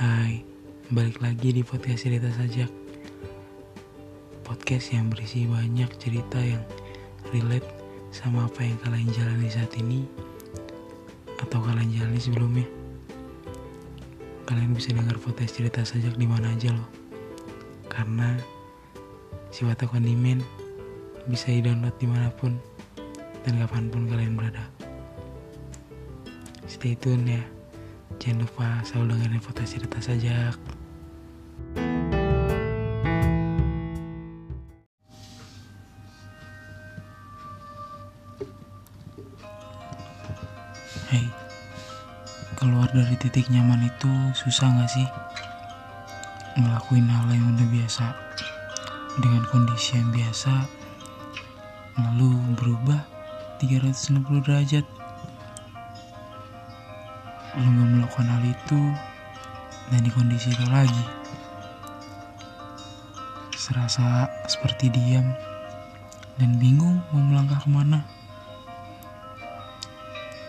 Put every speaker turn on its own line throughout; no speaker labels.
Hai, balik lagi di podcast cerita sajak. Podcast yang berisi banyak cerita yang relate sama apa yang kalian jalani saat ini Atau kalian jalani sebelumnya. Kalian bisa dengar podcast cerita sajak di mana aja loh. Karena si Wata Kondimen bisa di-download di mana pun dan kapan pun kalian berada. Stay tune ya Jangan lupa selalu dengerin foto cerita sajak. Hei, keluar dari titik nyaman itu susah gak sih? Ngelakuin hal yang udah biasa dengan kondisi yang biasa lalu berubah 360 derajat lu gak melakukan hal itu dan di kondisi itu lagi. Serasa seperti diam dan bingung mau melangkah ke mana.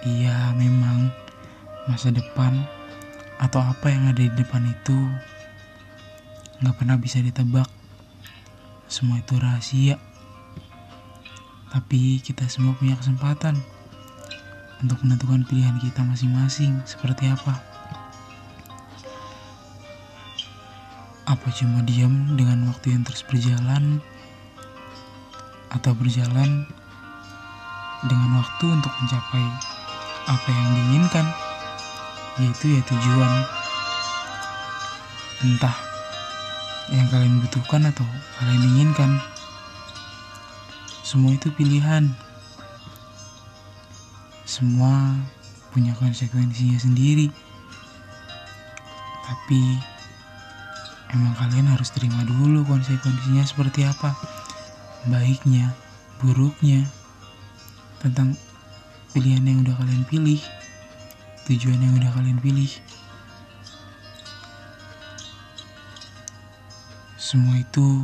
Iya memang masa depan atau apa yang ada di depan itu gak pernah bisa ditebak. Semua itu rahasia. Tapi kita semua punya kesempatan untuk menentukan pilihan kita masing-masing seperti apa. Apa cuma diam dengan waktu yang terus berjalan atau berjalan dengan waktu untuk mencapai apa yang diinginkan, yaitu ya tujuan. Entah yang kalian butuhkan atau kalian inginkan. Semua itu pilihan semua punya konsekuensinya sendiri. Tapi emang kalian harus terima dulu konsekuensinya seperti apa. Baiknya, buruknya, tentang pilihan yang udah kalian pilih, tujuan yang udah kalian pilih. Semua itu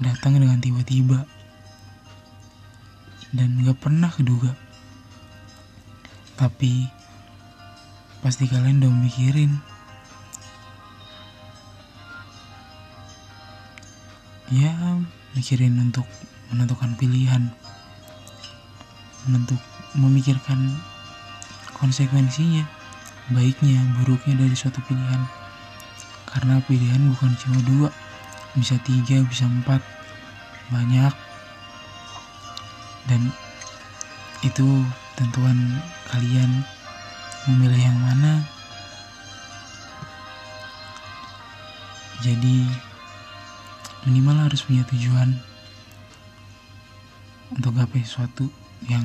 datang dengan tiba-tiba dan gak pernah keduga. Tapi pasti kalian udah mikirin. Ya, mikirin untuk menentukan pilihan. Menentuk memikirkan konsekuensinya, baiknya, buruknya dari suatu pilihan. Karena pilihan bukan cuma dua, bisa tiga, bisa empat, banyak. Dan itu tentuan kalian memilih yang mana. Jadi minimal harus punya tujuan untuk gapai sesuatu yang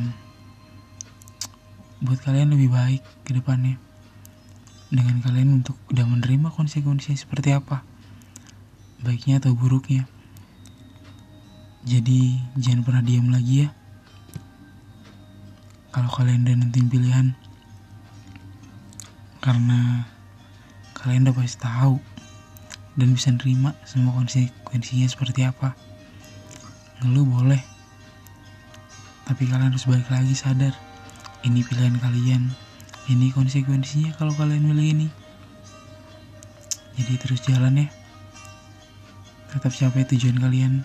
buat kalian lebih baik ke depannya. Dengan kalian untuk udah menerima konsekuensinya seperti apa. Baiknya atau buruknya. Jadi jangan pernah diam lagi ya kalau kalian udah nentuin pilihan karena kalian udah pasti tahu dan bisa nerima semua konsekuensinya seperti apa. Ngeluh boleh tapi kalian harus balik lagi sadar ini pilihan kalian ini konsekuensinya kalau kalian milih ini. Jadi terus jalan ya. Tetap capai tujuan kalian